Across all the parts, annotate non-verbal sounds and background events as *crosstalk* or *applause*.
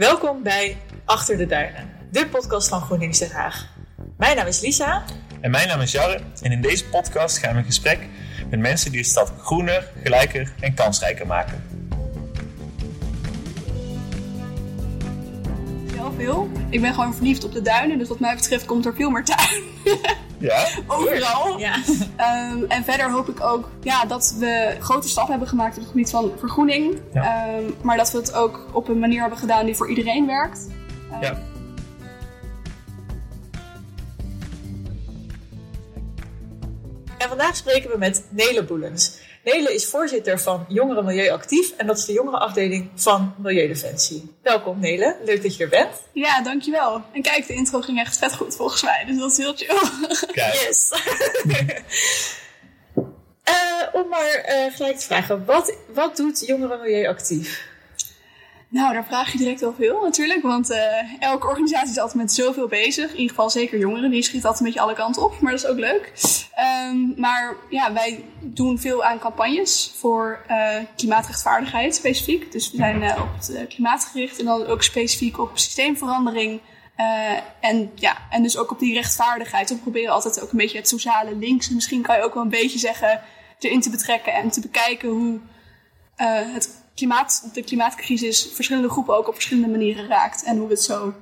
Welkom bij Achter de Duinen, de podcast van GroenLinks Den Haag. Mijn naam is Lisa. En mijn naam is Jarre. En in deze podcast gaan we in gesprek met mensen die de stad groener, gelijker en kansrijker maken. Heel veel. Ik ben gewoon verliefd op de duinen, dus wat mij betreft komt er veel meer tuin. *laughs* Ja? Overal. Ja. Ehm, en verder hoop ik ook ja, dat we grote stappen hebben gemaakt op het gebied van vergroening. Ja. Ehm, maar dat we het ook op een manier hebben gedaan die voor iedereen werkt. Ehm, Ja. En vandaag spreken we met Nele Boelens. Nele is voorzitter van Jongeren Milieu Actief en dat is de jongerenafdeling van Milieudefensie. Welkom Nele, leuk dat je er bent. Ja, dankjewel. En kijk, de intro ging echt vet goed volgens mij, dus dat is heel chill. Kijk. Yes! *laughs* Eh, om maar eh, gelijk te vragen, wat, wat doet Jongeren Milieu Actief? Nou, daar vraag je direct wel veel natuurlijk, want eh, elke organisatie is altijd met zoveel bezig. In ieder geval zeker jongeren, die schiet altijd een beetje alle kanten op, maar dat is ook leuk. Ehm, maar ja, wij doen veel aan campagnes voor eh, klimaatrechtvaardigheid specifiek. Dus we zijn eh, op het klimaat gericht en dan ook specifiek op systeemverandering. En, ja, en dus ook op die rechtvaardigheid. We proberen altijd ook een beetje het sociale links, misschien kan je ook wel een beetje zeggen, erin te betrekken en te bekijken hoe het klimaat, de klimaatcrisis verschillende groepen ook op verschillende manieren raakt. En hoe we het zo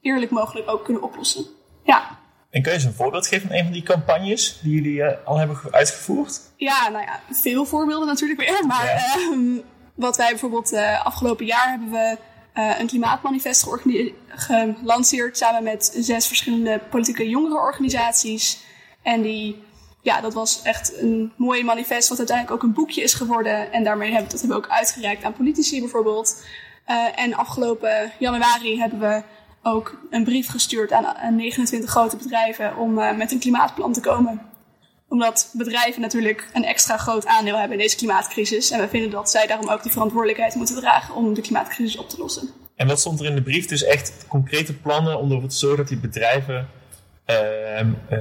eerlijk mogelijk ook kunnen oplossen. Ja, En kun je eens een voorbeeld geven van een van die campagnes die jullie eh, al hebben ge- uitgevoerd? ja nou ja, veel voorbeelden natuurlijk weer. *laughs* Maar Ja. ehm, wat wij bijvoorbeeld eh, afgelopen jaar hebben we eh, een klimaatmanifest gelanceerd samen met zes verschillende politieke jongerenorganisaties. En die, ja, dat was echt een mooi manifest wat uiteindelijk ook een boekje is geworden. En daarmee hebben we dat hebben we ook uitgereikt aan politici bijvoorbeeld. Eh, en afgelopen januari hebben we ook een brief gestuurd aan, aan 29 grote bedrijven om eh, met een klimaatplan te komen omdat bedrijven natuurlijk een extra groot aandeel hebben in deze klimaatcrisis. En we vinden dat zij daarom ook de verantwoordelijkheid moeten dragen om de klimaatcrisis op te lossen. En wat stond er in de brief? Dus echt concrete plannen om ervoor te zorgen dat die bedrijven ehm, eh,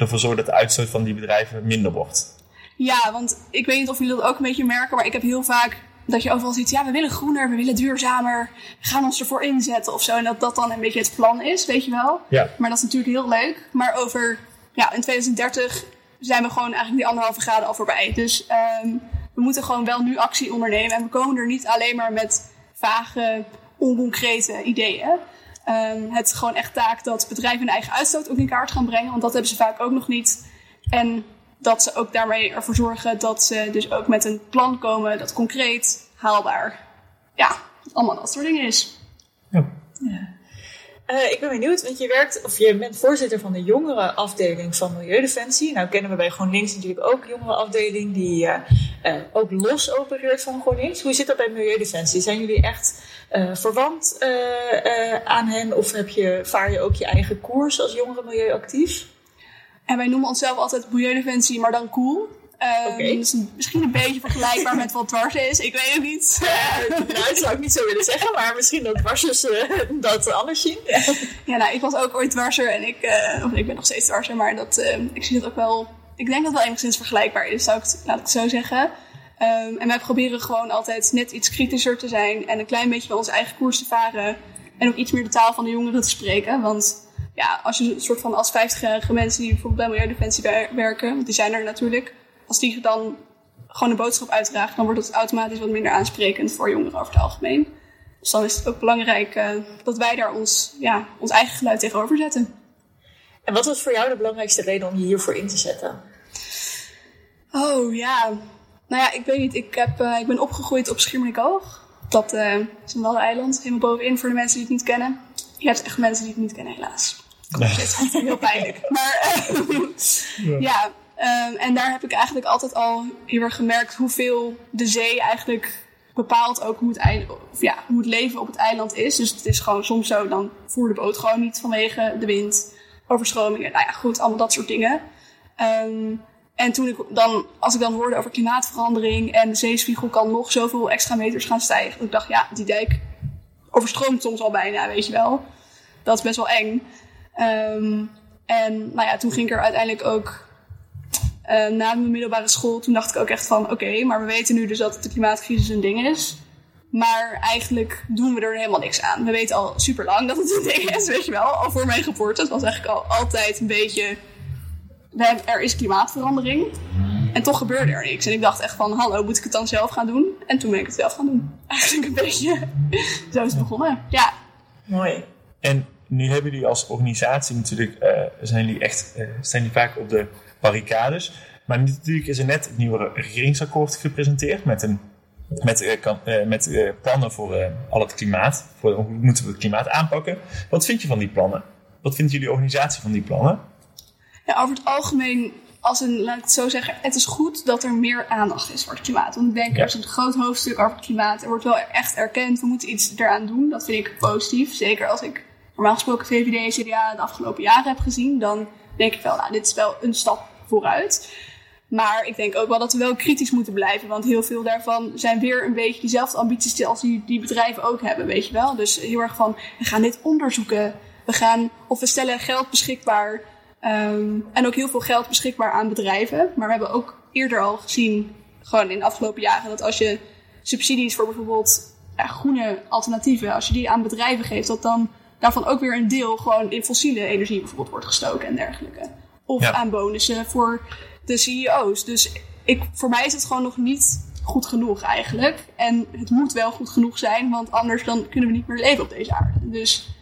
ervoor zorgen dat de uitstoot van die bedrijven minder wordt. Ja, want ik weet niet of jullie dat ook een beetje merken, maar ik heb heel vaak dat je overal ziet, ja, we willen groener, we willen duurzamer, we gaan ons ervoor inzetten of zo. En dat dat dan een beetje het plan is, weet je wel. Ja. Maar dat is natuurlijk heel leuk. Maar over, ja, in 2030 zijn we gewoon eigenlijk die anderhalve graden al voorbij. Dus ehm, we moeten gewoon wel nu actie ondernemen. En we komen er niet alleen maar met vage, onconcrete ideeën. Ehm, het is gewoon echt taak dat bedrijven hun eigen uitstoot ook in kaart gaan brengen. Want dat hebben ze vaak ook nog niet. En dat ze ook daarmee ervoor zorgen dat ze dus ook met een plan komen dat concreet, haalbaar, ja, allemaal dat soort dingen is. Ja. Eh, ik ben benieuwd, want je werkt, of je bent voorzitter van de jongerenafdeling van Milieudefensie. Nou kennen we bij GroenLinks natuurlijk ook jongerenafdeling die eh, eh, ook los opereert van GroenLinks. Hoe zit dat bij Milieudefensie? Zijn jullie echt verwant aan hen of heb je, vaar je ook je eigen koers als jongerenmilieu actief? En wij noemen onszelf altijd Milieudefensie, maar dan cool. Ehm, Oké. dus een- misschien een beetje vergelijkbaar met wat dwars is. Ik weet het niet. Eh, nou, dat zou ik niet zo willen zeggen, maar misschien dat dwarsers eh, dat anders zien. Ja, nou, ik was ook ooit dwarser en ik, eh, of ik ben nog steeds dwarser, maar dat, eh, ik zie dat ook wel. Ik denk dat het wel enigszins vergelijkbaar is, zou ik laat ik het zo zeggen. Ehm, en wij proberen gewoon altijd net iets kritischer te zijn en een klein beetje onze eigen koers te varen. En ook iets meer de taal van de jongeren te spreken. Want ja, als je een soort van als 50-jarige mensen die bijvoorbeeld bij Milieudefensie wer- werken, want die zijn er natuurlijk, als die dan gewoon een boodschap uitdragen, dan wordt het automatisch wat minder aansprekend voor jongeren over het algemeen. Dus dan is het ook belangrijk eh, dat wij daar ons, ja, ons eigen geluid tegenover zetten. En wat was voor jou de belangrijkste reden om je hiervoor in te zetten? Oh ja, nou ja, ik weet niet. Ik, heb, eh, ik ben opgegroeid op Schiermonnikoog. Dat eh, is een waddeneiland, helemaal bovenin voor de mensen die het niet kennen. Je hebt echt mensen die het niet kennen, helaas. Het is heel pijnlijk. Maar *laughs* ja, ehm, en daar heb ik eigenlijk altijd al heel erg gemerkt hoeveel de zee eigenlijk bepaalt ook hoe het, of ja, hoe leven op het eiland is. Dus het is gewoon soms zo, dan voer de boot gewoon niet vanwege de wind, overstromingen. Nou ja, goed, allemaal dat soort dingen. Ehm, en toen ik dan, als ik dan hoorde over klimaatverandering en de zeespiegel kan nog zoveel extra meters gaan stijgen. dat Ik dacht, ja, die dijk overstroomt soms al bijna, weet je wel. Dat is best wel eng. Ehm, en nou ja, toen ging ik er uiteindelijk ook eh, na mijn middelbare school, toen dacht ik ook echt van, oké, maar we weten nu dus dat de klimaatcrisis een ding is. Maar eigenlijk doen we er helemaal niks aan. We weten al super lang dat het een ding is, weet je wel. Al voor mijn geboorte. Het was eigenlijk al altijd een beetje... we hebben- Er is klimaatverandering. En toch gebeurde er niks. En ik dacht echt van, hallo, moet ik het dan zelf gaan doen? En toen ben ik het zelf gaan doen. *laughs* Eigenlijk een beetje... Zo is het begonnen. Ja, Mooi. En nu hebben jullie als organisatie natuurlijk, eh, zijn jullie echt, eh, staan jullie vaak op de barricades. Maar natuurlijk is er net het nieuwe regeringsakkoord gepresenteerd met, een, met, eh, kan- eh, met eh, plannen voor al het klimaat. Voor hoe moeten we het klimaat aanpakken. Wat vind je van die plannen? Wat vindt jullie organisatie van die plannen? Ja, over het algemeen, als een, laat ik het zo zeggen, het is goed dat er meer aandacht is voor het klimaat. Want ik denk, Ja. er is een groot hoofdstuk over het klimaat. Er wordt wel echt erkend, we moeten iets eraan doen. Dat vind ik positief. Zeker als ik normaal gesproken VVD en CDA de afgelopen jaren heb gezien, dan denk ik wel, nou, dit is wel een stap vooruit. Maar ik denk ook wel dat we wel kritisch moeten blijven. Want heel veel daarvan zijn weer een beetje diezelfde ambities als die, die bedrijven ook hebben, weet je wel. Dus heel erg van, we gaan dit onderzoeken. We gaan, of we stellen geld beschikbaar. ehm, en ook heel veel geld beschikbaar aan bedrijven. Maar we hebben ook eerder al gezien, gewoon in de afgelopen jaren, dat als je subsidies voor bijvoorbeeld groene alternatieven, als je die aan bedrijven geeft, dat dan daarvan ook weer een deel gewoon in fossiele energie bijvoorbeeld wordt gestoken en dergelijke. Of Ja. aan bonussen voor de CEO's. Dus ik, voor mij is het gewoon nog niet goed genoeg eigenlijk. En het moet wel goed genoeg zijn, want anders dan kunnen we niet meer leven op deze aarde. Dus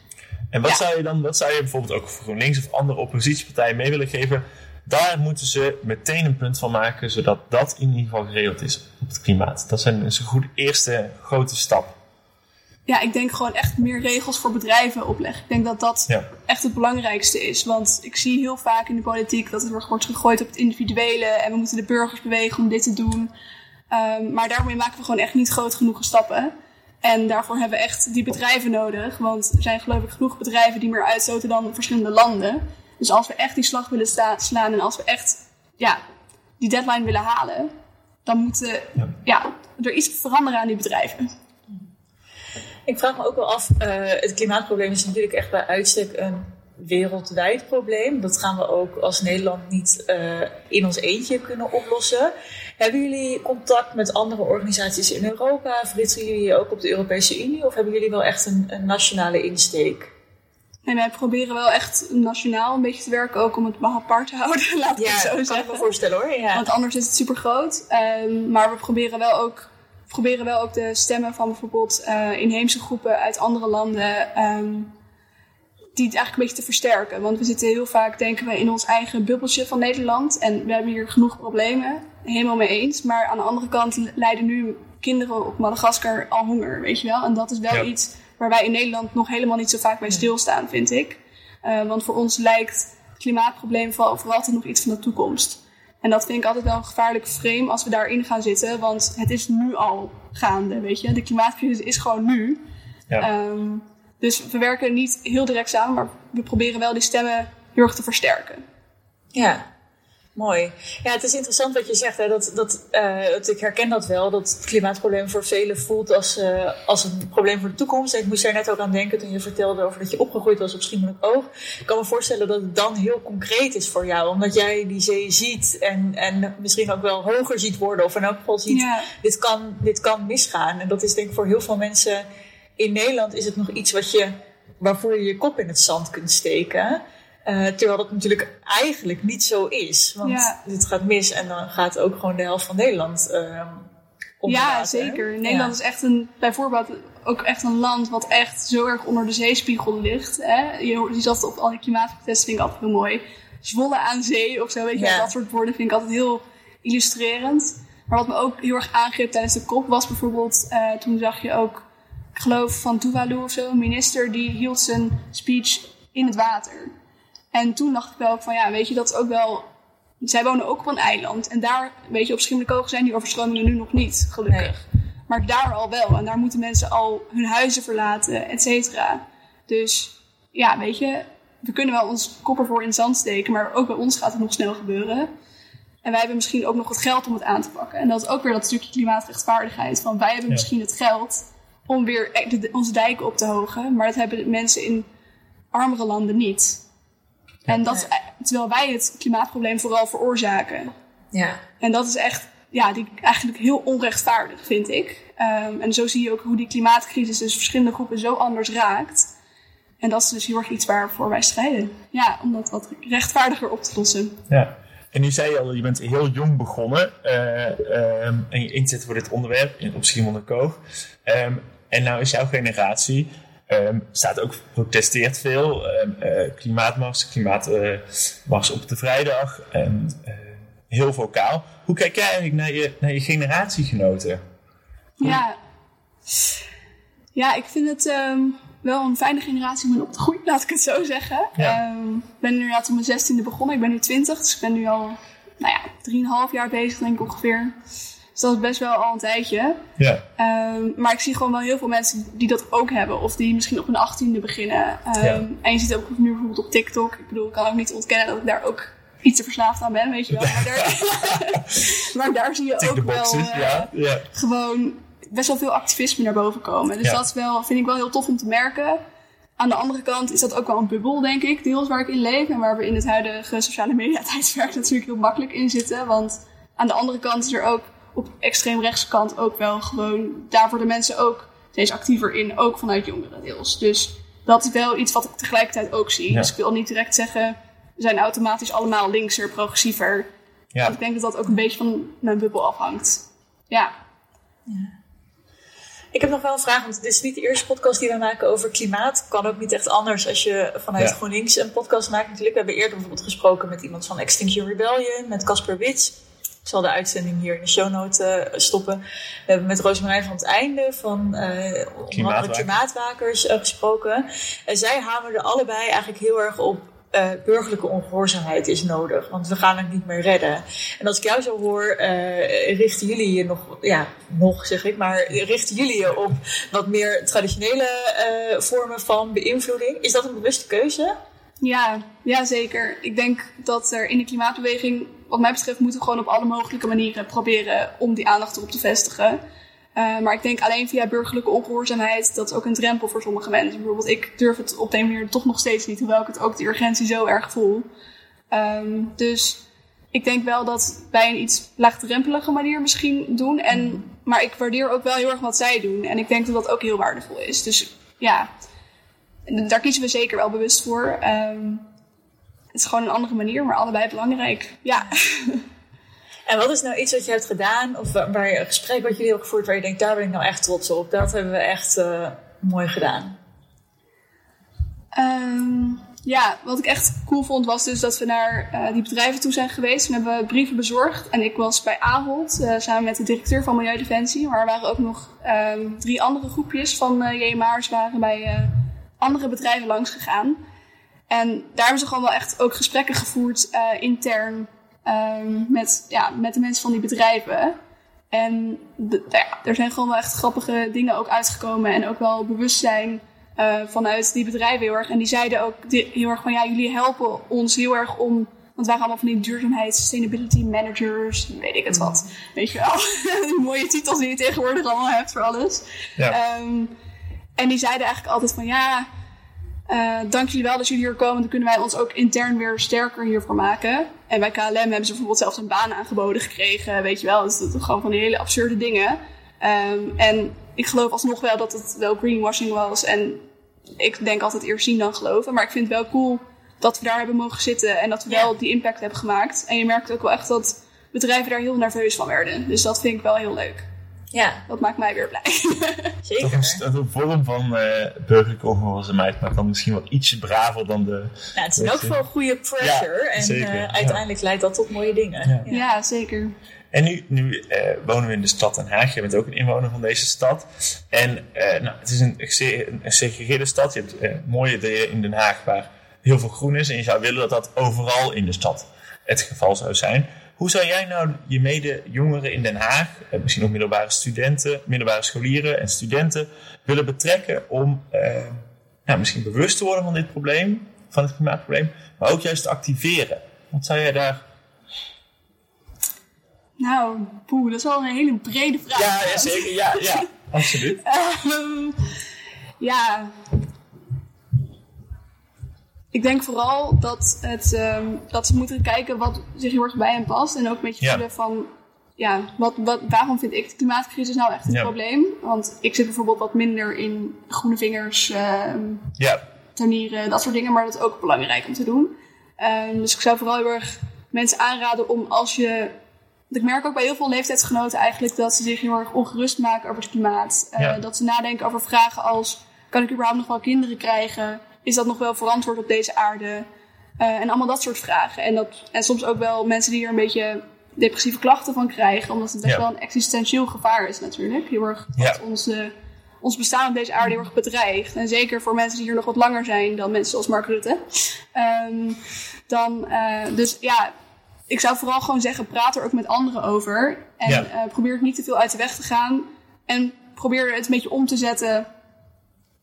En wat Ja. zou je dan, wat zou je bijvoorbeeld ook voor GroenLinks of andere oppositiepartijen mee willen geven? Daar moeten ze meteen een punt van maken, zodat dat in ieder geval geregeld is op het klimaat. Dat is een, is een goede eerste grote stap. Ja, ik denk gewoon echt meer regels voor bedrijven opleggen. Ik denk dat dat Ja. echt het belangrijkste is. Want ik zie heel vaak in de politiek dat het wordt gegooid op het individuele. En we moeten de burgers bewegen om dit te doen. Ehm, maar daarmee maken we gewoon echt niet groot genoeg stappen. En daarvoor hebben we echt die bedrijven nodig. Want er zijn geloof ik genoeg bedrijven die meer uitstoten dan verschillende landen. Dus als we echt die slag willen slaan en als we echt ja, die deadline willen halen, dan moet Ja. ja, er iets veranderen aan die bedrijven. Ik vraag me ook wel af, eh, het klimaatprobleem is natuurlijk echt bij uitstek een wereldwijd probleem. Dat gaan we ook als Nederland niet eh, in ons eentje kunnen oplossen. Hebben jullie contact met andere organisaties in Europa? Verritsen jullie ook op de Europese Unie? Of hebben jullie wel echt een, een nationale insteek? En wij proberen wel echt nationaal een beetje te werken, ook om het apart te houden, *laughs* laat ik het zo kan ik zeggen. me voorstellen hoor. Ja. Want anders is het super groot. maar we proberen wel ook, we proberen wel ook de stemmen van bijvoorbeeld eh, inheemse groepen uit andere landen. ehm, die het eigenlijk een beetje te versterken. Want we zitten heel vaak, denken we, in ons eigen bubbeltje van Nederland. En we hebben hier genoeg problemen. Helemaal mee eens. Maar aan de andere kant lijden nu kinderen op Madagaskar al honger, weet je wel. En dat is wel Ja. iets waar wij in Nederland nog helemaal niet zo vaak bij stilstaan, vind ik. Eh, want voor ons lijkt het klimaatprobleem vooral, vooral altijd nog iets van de toekomst. En dat vind ik altijd wel een gevaarlijk frame als we daarin gaan zitten. Want het is nu al gaande, weet je. De klimaatcrisis is gewoon nu. Ja. Ehm, dus we werken niet heel direct samen, maar we proberen wel die stemmen heel erg te versterken. Ja, mooi. Ja, het is interessant wat je zegt. Hè, dat, dat, eh, ik herken dat wel. Dat het klimaatprobleem voor velen voelt als, eh, als een probleem voor de toekomst. En ik moest daar net ook aan denken toen je vertelde over dat je opgegroeid was op Schiermonnikoog. Oog. Ik kan me voorstellen dat het dan heel concreet is voor jou. Omdat jij die zee ziet en, en misschien ook wel hoger ziet worden. Of in elk geval ziet, Ja. dit, kan, dit kan misgaan. En dat is denk ik voor heel veel mensen in Nederland is het nog iets wat je, waarvoor je je kop in het zand kunt steken. Eh, terwijl dat natuurlijk eigenlijk niet zo is. Want Ja. dit gaat mis en dan gaat ook gewoon de helft van Nederland eh onder Ja, zeker. Nederland Ja. is echt een, bijvoorbeeld ook echt een land wat echt zo erg onder de zeespiegel ligt. Hè? Je, je zat op al die klimaatprotesten, vind ik altijd heel mooi. Zwolle aan zee of zo, weet je. Ja. Dat soort woorden vind ik altijd heel illustrerend. Maar wat me ook heel erg aangreep tijdens de kop was bijvoorbeeld, eh, toen zag je ook, ik geloof van Tuvalu of zo, een minister die hield zijn speech in het water. En toen dacht ik wel van ja, weet je, dat is ook wel. Zij wonen ook op een eiland. En daar, weet je, op Schiermonnikoog zijn die overstromingen nu nog niet, gelukkig. Maar daar al wel. En daar moeten mensen al hun huizen verlaten, et cetera. Dus ja, weet je, we kunnen wel ons kop ervoor in het zand steken. Maar ook bij ons gaat het nog snel gebeuren. En wij hebben misschien ook nog het geld om het aan te pakken. En dat is ook weer dat stukje klimaatrechtvaardigheid. Van wij hebben Ja. misschien het geld om weer e- de- onze dijken op te hogen. Maar dat hebben de mensen in armere landen niet. En dat, is e- terwijl wij het klimaatprobleem vooral veroorzaken. Ja. En dat is echt ja, die eigenlijk heel onrechtvaardig, vind ik. Ehm, en zo zie je ook hoe die klimaatcrisis dus verschillende groepen zo anders raakt. En dat is dus heel erg iets waarvoor wij strijden. Ja, om dat wat rechtvaardiger op te lossen. Ja. En nu zei je al, je bent heel jong begonnen uh, um, en je inzet voor dit onderwerp op Schiermonnikoog. Koog. Um, en nou is jouw generatie, um, staat ook protesteert veel, uh, klimaatmars, klimaatmars op de vrijdag, en, uh, heel vocaal. Hoe kijk jij eigenlijk naar je, naar je generatiegenoten? Ja. ja, ik vind het wel een fijne generatie om in op te groeien, laat ik het zo zeggen. Ja. Ik ben inderdaad op mijn zestiende begonnen, ik ben nu twintig, dus ik ben nu al, nou ja, drieënhalf jaar bezig denk ik ongeveer. Dus dat is best wel al een tijdje. Ja. Um, maar ik zie gewoon wel heel veel mensen die dat ook hebben. Of die misschien op hun achttiende beginnen. Um, Ja. En je ziet ook nu bijvoorbeeld op TikTok. Ik bedoel, ik kan ook niet ontkennen dat ik daar ook iets te verslaafd aan ben, weet je wel. Maar daar, *laughs* maar daar zie je ook wel eh, ja. ja. gewoon best wel veel activisme naar boven komen. Dus Ja. dat is wel, vind ik wel heel tof om te merken. Aan de andere kant is dat ook wel een bubbel, denk ik, deels waar ik in leef. En waar we in het huidige sociale media *laughs* tijdperk natuurlijk heel makkelijk in zitten. Want aan de andere kant is er ook op extreemrechtse kant ook wel gewoon... Daar worden mensen ook steeds actiever in, ook vanuit jongeren deels. Dus dat is wel iets wat ik tegelijkertijd ook zie. Ja. Dus ik wil niet direct zeggen, we zijn automatisch allemaal linkser, progressiever. Ja. Want ik denk dat dat ook een beetje van mijn bubbel afhangt. Ja. Ik heb nog wel een vraag, want dit is niet de eerste podcast die we maken over klimaat. Kan ook niet echt anders als je vanuit Ja. GroenLinks een podcast maakt natuurlijk. We hebben eerder bijvoorbeeld gesproken met iemand van Extinction Rebellion, met Casper Wits. Ik zal de uitzending hier in de show notes eh, stoppen. We hebben met Roosmarijn van het Einde van eh onder andere Klimaatwakers. Eh, gesproken. En zij hamerden allebei eigenlijk heel erg op burgerlijke ongehoorzaamheid is nodig. Want we gaan het niet meer redden. En als ik jou zo hoor, richten jullie je nog, ja, nog zeg ik, maar richten jullie je op wat meer traditionele vormen van beïnvloeding? Is dat een bewuste keuze? Ja, ja, zeker. Ik denk dat er in de klimaatbeweging, wat mij betreft, moeten we gewoon op alle mogelijke manieren proberen om die aandacht erop te vestigen. Eh, maar ik denk alleen via burgerlijke ongehoorzaamheid, dat is ook een drempel voor sommige mensen. Bijvoorbeeld, ik durf het op de een manier toch nog steeds niet, hoewel ik het ook de urgentie zo erg voel. Ehm, dus ik denk wel dat wij een iets laagdrempelige manier misschien doen. En, maar ik waardeer ook wel heel erg wat zij doen. En ik denk dat dat ook heel waardevol is. Dus ja, daar kiezen we zeker wel bewust voor. Ehm, het is gewoon een andere manier, maar allebei belangrijk. Ja. En wat is nou iets wat je hebt gedaan, of waar, waar je een gesprek wat jullie hebben gevoerd, waar je denkt, daar ben ik nou echt trots op. Dat hebben we echt eh, mooi gedaan. Ehm, ja, wat ik echt cool vond was dus dat we naar eh, die bedrijven toe zijn geweest. Toen hebben we brieven bezorgd en ik was bij Ahold eh, samen met de directeur van Milieudefensie. Maar er waren ook nog ehm, drie andere groepjes van JMA'ers waren bij andere bedrijven langs gegaan. En daar hebben ze gewoon wel echt ook gesprekken gevoerd eh, intern ehm, met, ja, met de mensen van die bedrijven. En de- nou ja, er zijn gewoon wel echt grappige dingen ook uitgekomen en ook wel bewustzijn eh, vanuit die bedrijven heel erg. En die zeiden ook di- heel erg van ja, jullie helpen ons heel erg om. Want wij waren allemaal van die duurzaamheid, sustainability managers, weet ik het wat. Weet je wel, *laughs* die mooie titels die je tegenwoordig allemaal hebt voor alles. Ja. Ehm, en die zeiden eigenlijk altijd van ja, eh, dank jullie wel dat jullie hier komen. Dan kunnen wij ons ook intern weer sterker hiervoor maken. En bij KLM hebben ze bijvoorbeeld zelfs een baan aangeboden gekregen. Weet je wel, dus dat is gewoon van die hele absurde dingen. Ehm, en ik geloof alsnog wel dat het wel greenwashing was. En ik denk altijd eerst zien dan geloven. Maar ik vind het wel cool dat we daar hebben mogen zitten. En dat we wel die impact hebben gemaakt. En je merkt ook wel echt dat bedrijven daar heel nerveus van werden. Dus dat vind ik wel heel leuk. Ja, Dat maakt mij weer blij. *laughs* zeker. Een, st- een vorm van eh burgerlijke ongehoorzaamheid, maar dan misschien wat ietsje braver dan de... Nou, het is ook wel goede pressure. Ja, en zeker, eh, ja. uiteindelijk leidt dat tot mooie dingen. Ja. ja, zeker. En nu, nu eh, wonen we in de stad Den Haag. Je bent ook een inwoner van deze stad. En eh, nou, het is een, een, een segregeerde stad. Je hebt eh, mooie delen in Den Haag waar heel veel groen is. En je zou willen dat dat overal in de stad het geval zou zijn. Hoe zou jij nou je mede-jongeren in Den Haag, eh, misschien ook middelbare studenten, middelbare scholieren en studenten, willen betrekken om eh, nou, misschien bewust te worden van dit probleem, van het klimaatprobleem, maar ook juist te activeren? Wat zou jij daar Nou, poeh, dat is wel een hele brede vraag. Ja, ja zeker. Ja, ja, *laughs* absoluut. Ehm, ja. Ik denk vooral dat, het, ehm, dat ze moeten kijken wat zich heel erg bij hen past. En ook een beetje Ja. voelen van... ja, wat, wat, waarom vind ik de klimaatcrisis nou echt een Ja. probleem? Want ik zit bijvoorbeeld wat minder in groene vingers, ehm, Ja, tuinieren, dat soort dingen. Maar dat is ook belangrijk om te doen. Ehm, dus ik zou vooral heel erg mensen aanraden om als je... Ik merk ook bij heel veel leeftijdsgenoten eigenlijk dat ze zich heel erg ongerust maken over het klimaat. Eh. Dat ze nadenken over vragen als, kan ik überhaupt nog wel kinderen krijgen? Is dat nog wel verantwoord op deze aarde? Eh, en allemaal dat soort vragen. En, dat, en soms ook wel mensen die er een beetje depressieve klachten van krijgen. Omdat het best Ja. wel een existentieel gevaar is natuurlijk. Heel erg Ja. wat onze, ons bestaan op deze aarde heel erg bedreigt. En zeker voor mensen die hier nog wat langer zijn dan mensen zoals Mark Rutte. Ehm, dan, eh, dus ja, ik zou vooral gewoon zeggen, praat er ook met anderen over. En Ja. eh, probeer het niet te veel uit de weg te gaan. En probeer het een beetje om te zetten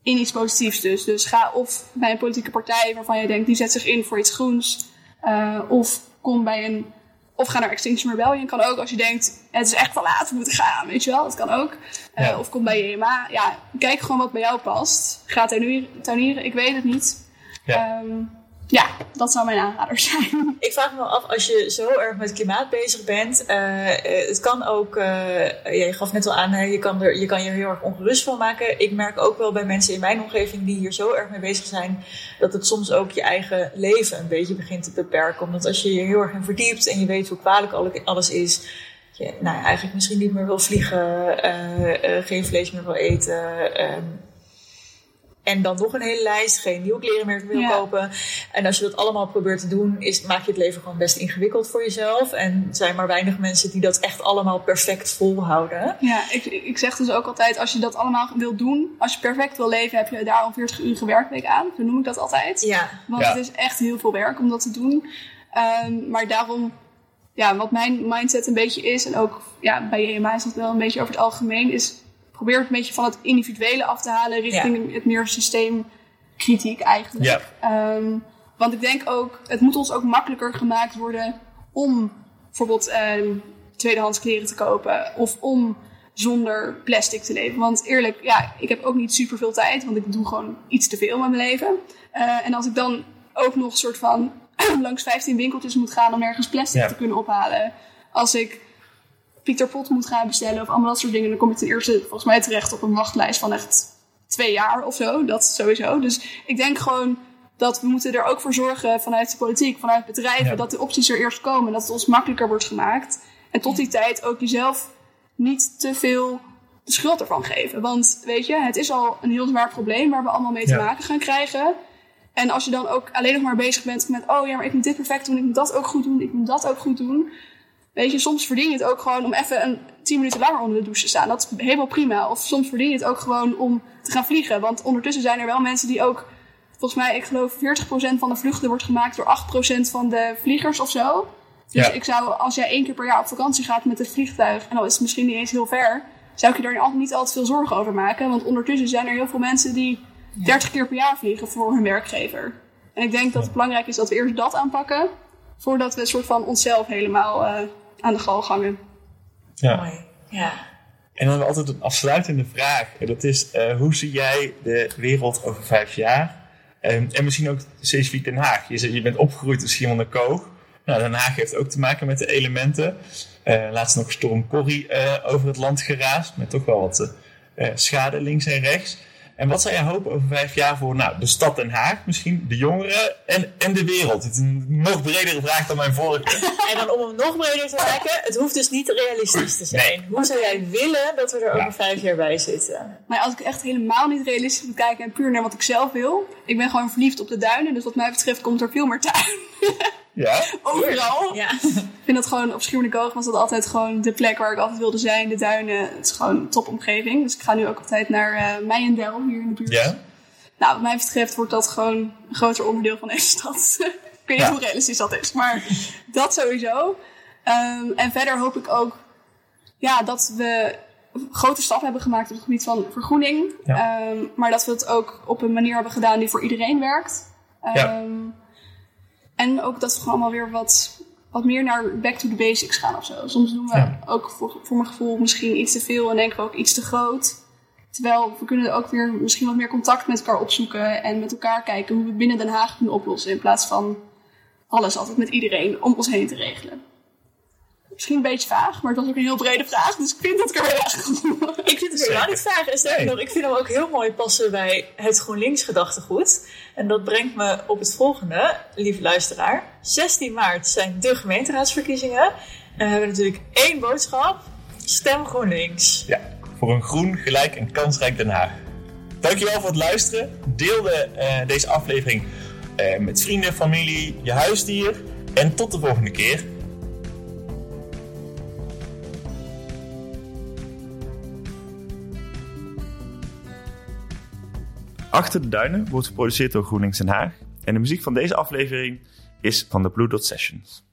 in iets positiefs dus. Dus ga of bij een politieke partij waarvan je denkt, die zet zich in voor iets groens. eh, of kom bij een... Of ga naar Extinction Rebellion. Kan ook als je denkt, het is echt te laat, we moeten gaan. Weet je wel, dat kan ook. Eh, Ja. Of kom bij JMA. Ja, kijk gewoon wat bij jou past. Ga tuinieren, tuinieren ik weet het niet. Ja. Ehm, ja, dat zou mijn aanrader zijn. Ik vraag me wel af, als je zo erg met klimaat bezig bent, eh, eh, het kan ook, eh, ja, je gaf net al aan, hè, je, kan er, je kan je heel erg ongerust van maken. Ik merk ook wel bij mensen in mijn omgeving die hier zo erg mee bezig zijn, dat het soms ook je eigen leven een beetje begint te beperken. Omdat als je je heel erg in verdiept en je weet hoe kwalijk alle- alles is, je nou eigenlijk misschien niet meer wil vliegen, geen vlees meer wil eten. ehm, en dan nog een hele lijst, geen nieuwe kleren meer wil Ja. kopen. En als je dat allemaal probeert te doen, is, maak je het leven gewoon best ingewikkeld voor jezelf. En er zijn maar weinig mensen die dat echt allemaal perfect volhouden. Ja, ik, ik zeg dus ook altijd, als je dat allemaal wil doen, als je perfect wil leven, heb je daar al 40 uur werkweek aan. Zo noem ik dat altijd. Ja, Want Ja. het is echt heel veel werk om dat te doen. Ehm, maar daarom, ja, wat mijn mindset een beetje is, en ook ja, bij JMA is dat wel een beetje over het algemeen, is probeer het een beetje van het individuele af te halen richting het meer systeemkritiek eigenlijk. ja, Ehm, want ik denk ook, het moet ons ook makkelijker gemaakt worden om bijvoorbeeld ehm, tweedehands kleren te kopen of om zonder plastic te leven. Want eerlijk, ja, ik heb ook niet super veel tijd, want ik doe gewoon iets te veel met mijn leven. Eh, en als ik dan ook nog soort van *clears throat* langs 15 winkeltjes moet gaan om ergens plastic Ja. te kunnen ophalen. Als ik Pieter Pot moet gaan bestellen of allemaal dat soort dingen, dan kom ik ten eerste volgens mij terecht op een wachtlijst van echt twee jaar of zo. Dat sowieso. Dus ik denk gewoon dat we moeten er ook voor zorgen vanuit de politiek, vanuit bedrijven, Ja. dat de opties er eerst komen. Dat het ons makkelijker wordt gemaakt. En tot die tijd ook jezelf niet te veel de schuld ervan geven. Want weet je, het is al een heel zwaar probleem waar we allemaal mee te Ja. maken gaan krijgen. En als je dan ook alleen nog maar bezig bent met, oh ja, maar ik moet dit perfect doen, ik moet dat ook goed doen, ik moet dat ook goed doen. Weet je, soms verdien je het ook gewoon om even een 10 minuten langer onder de douche te staan. Dat is helemaal prima. Of soms verdien je het ook gewoon om te gaan vliegen. Want ondertussen zijn er wel mensen die ook, volgens mij, ik geloof 40% van de vluchten wordt gemaakt door 8% van de vliegers of zo. Dus Ja. ik zou, als jij één keer per jaar op vakantie gaat met het vliegtuig, en al is het misschien niet eens heel ver, zou ik je daar niet altijd veel zorgen over maken. Want ondertussen zijn er heel veel mensen die 30 keer per jaar vliegen voor hun werkgever. En ik denk dat het belangrijk is dat we eerst dat aanpakken, voordat we een soort van onszelf helemaal eh, aan de gal gangen. ja. mooi. Ja. En dan hebben we altijd een afsluitende vraag. En dat is, eh, hoe zie jij de wereld over vijf jaar? En, en misschien ook specifiek Den Haag. Je, zegt, je bent opgegroeid in Schiermonnikoog. Nou, Den Haag heeft ook te maken met de elementen. Eh, laatst nog storm Corrie eh, over het land geraasd. Met toch wel wat eh, schade links en rechts. En wat zou jij hopen over vijf jaar voor nou, de stad Den Haag misschien, de jongeren en, en de wereld? Het is een nog bredere vraag dan mijn vorige. *laughs* En dan om hem nog breder te maken, het hoeft dus niet realistisch te zijn. Nee. Hoe zou jij willen dat we er over vijf jaar bij zitten? Maar als ik echt helemaal niet realistisch moet kijken en puur naar wat ik zelf wil. Ik ben gewoon verliefd op de duinen, dus wat mij betreft komt er veel meer tuin. *laughs* Ja? Overal. Ja. Ik vind dat gewoon, op Schiermonnikoog was dat altijd gewoon de plek waar ik altijd wilde zijn. De duinen, het is gewoon een topomgeving. Dus ik ga nu ook altijd naar eh Meijendel, hier in de buurt. Ja? Nou, wat mij betreft wordt dat gewoon een groter onderdeel van deze stad. *laughs* ik weet niet Ja. hoe realistisch dat is, maar dat sowieso. Ehm, en verder hoop ik ook ja, dat we grote stappen hebben gemaakt op het gebied van vergroening. Ja. Ehm, maar dat we het ook op een manier hebben gedaan die voor iedereen werkt. Ja. En ook dat we gewoon allemaal weer wat, wat meer naar back to the basics gaan of zo. Soms doen we Ja. ook voor, voor mijn gevoel misschien iets te veel en denken we ook iets te groot. Terwijl we kunnen ook weer misschien wat meer contact met elkaar opzoeken en met elkaar kijken hoe we het binnen Den Haag kunnen oplossen. In plaats van alles altijd met iedereen om ons heen te regelen. Misschien een beetje vaag, maar het was ook een heel brede vraag. Dus ik vind dat ik er heel erg *laughs* Ik vind het helemaal niet vaag. En sterker nog, ik vind hem ook heel mooi passen bij het GroenLinks gedachtegoed. En dat brengt me op het volgende, lieve luisteraar. 16 maart zijn de gemeenteraadsverkiezingen. En we hebben natuurlijk één boodschap. Stem GroenLinks. Ja, voor een groen, gelijk en kansrijk Den Haag. Dankjewel voor het luisteren. Deel de, eh, deze aflevering eh, met vrienden, familie, je huisdier. En tot de volgende keer. Achter de Duinen wordt geproduceerd door GroenLinks Den Haag. En de muziek van deze aflevering is van de Blue Dot Sessions.